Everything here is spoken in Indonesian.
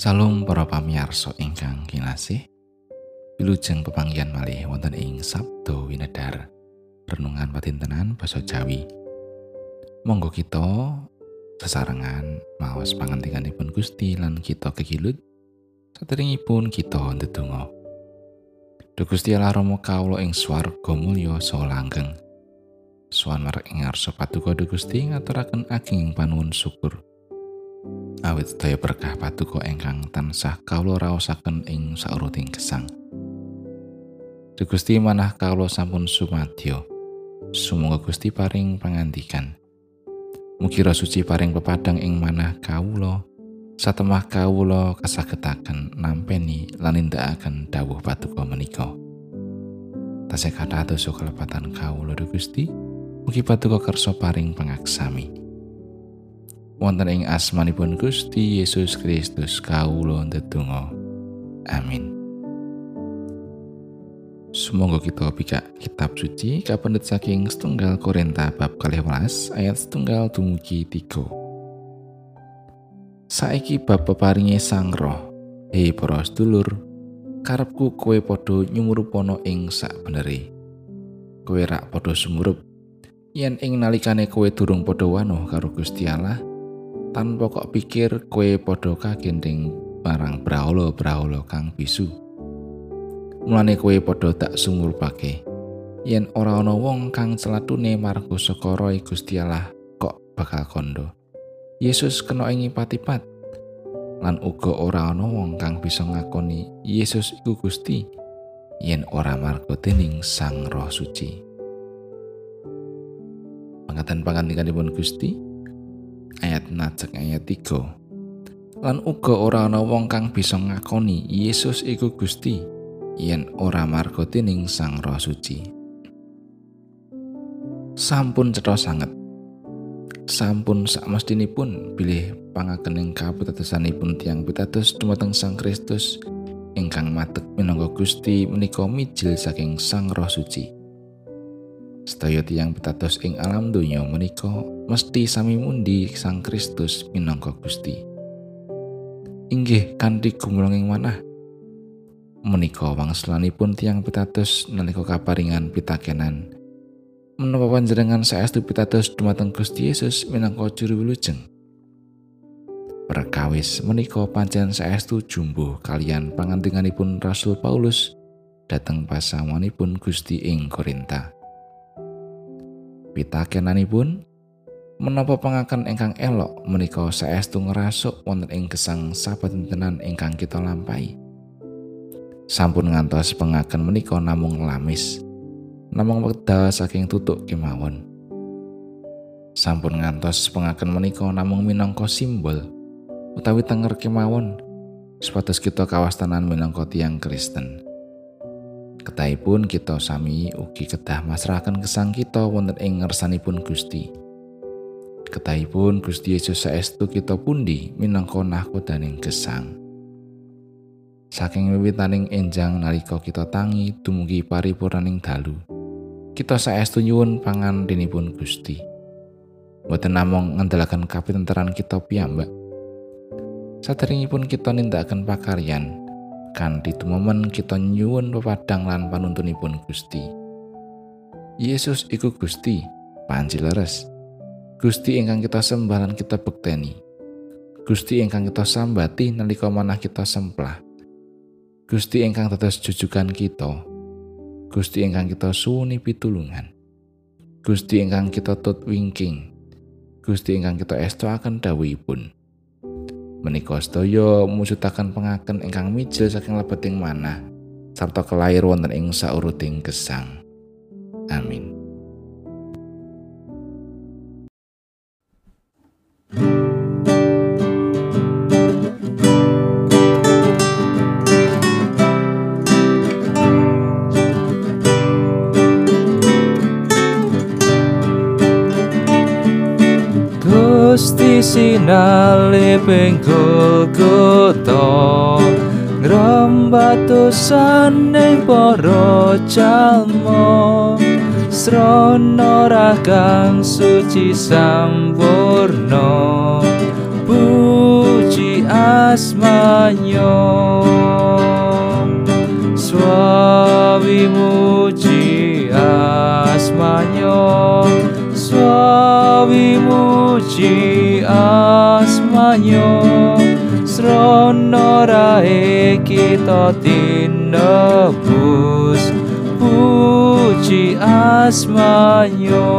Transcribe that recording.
Salam para pamirsa ingkang kinasih. Wilujeng pepanggihan malih wonten ing Sabdo Winedar. Renungan patintenan basa Jawi. Monggo kita sesarengan maos pangantikanipun Gusti lan kita kekilut saderengipun kita ndedonga. Duh Gusti Allah Rama kawula ing swarga mulya saha langgeng. Suwan marang ing ngarsa paduka Gusti ngaturaken ageng panuwun syukur. Awit sedaya berkah paduka ingkang tansah kawula raosaken ing sauruting gesang. Gusti manah kawula sampun sumadyo. Sumangga Gusti paring pangandikan. Mugi suci paring pepadang ing manah kawula. Satemah kawula kasagetaken nampeni lan nindakaken dawuh paduka menika. Tasih kathah dosa kelepatan kawula Gusti. Mugi paduka kersa paring pangaksami. Wonten ing asmanipun Gusti Yesus Kristus kawula ndedonga. Amin. Semoga kita pika kitab suci kapendet saking setunggal Korinta bab kalih ayat setunggal dumugi tiga. Saiki bab peparinge sang roh, hei para sedulur, karepku kowe padha nyumurupana ing sak benere. Kowe rak padha sumurup yen ing nalikane kowe durung padha wanuh karo Gusti Allah, tanpa kok pikir kue padha kagending marang brahala-brahala kang bisu. Mulane kue padha tak sumurpake. Yen ora ana wong kang celatune margo saka Gusti Allah kok bakal kondo. Yesus kena ing patipat. Lan uga ora ana wong kang bisa ngakoni Yesus iku Gusti yen ora margo dening Sang Roh Suci. Pangatan pangandikanipun Gusti, ayat najak ayat 3 lan uga ora ana wong kang bisa ngakoni Yesus iku Gusti yen ora marga dening Sang Roh Suci. Sampun cetha sanget. Sampun sakmestinipun bilih pangakening kapitadosanipun tiang pitados dumateng Sang Kristus ingkang matek minangka Gusti menika mijil saking Sang Roh Suci Sedaya tiyang pitados ing alam donya menika mesti sami mundi Sang Kristus minangka Gusti. Inggih kanthi gumulunging manah menika wangsulanipun tiyang pitados nalika kaparingan pitakenan menapa panjenengan saestu pitados dumateng Gusti Yesus minangka juru wilujeng. Perkawis menika pancen saestu jumbo kalian pangantinganipun Rasul Paulus dateng pasawanipun Gusti ing Korinta. Pitakenanipun menapa pengakan ingkang elok menika saestu ngerasuk wonten ing gesang sabetenan ingkang kita lampahi? Sampun ngantos pengaken menika namung lamis namung wekdal saking tutuk kemawon. Sampun ngantos pengaken menika namung minangka simbol utawi tenger kemawon supados kita kawastanan minangka tiang Kristen Ketahipun kita sami ugi kedah masrahaken gesang kita wonten ing ngersanipun Gusti. Ketahipun Gusti Yesus saestu kita pundi minangka nahkodaning gesang. Saking wiwitaning enjang nalika kita tangi dumugi paripurnaning dalu. Kita saestu nyuwun pangantinipun Gusti. Mboten namung ngendalaken kapinteran kita piyambak. Saderengipun kita nindakaken pakaryan, kanthi momen kita nyuwun pepadang lan panuntunipun Gusti. Yesus iku Gusti, panci leres. Gusti ingkang kita sembah lan kita bekteni. Gusti ingkang kita sambati nalika manah kita semplah. Gusti ingkang tetes jujukan kita. Gusti ingkang kita suwuni pitulungan. Gusti ingkang kita tut wingking. Gusti ingkang kita estu akan dawuhipun. Menika sedaya mujudaken pengaken ingkang mijil saking lebeting manah sarta kelair wonten ing sauruting gesang. Amin Gusti sinale pengkul kuto Ngrembatusan ning para jalma Srana ragang suci sampurna. Puji asmanyo Swawi muji asmanyo Swawi muji asmanyo Srono rae kita tinebus Puji asmanyo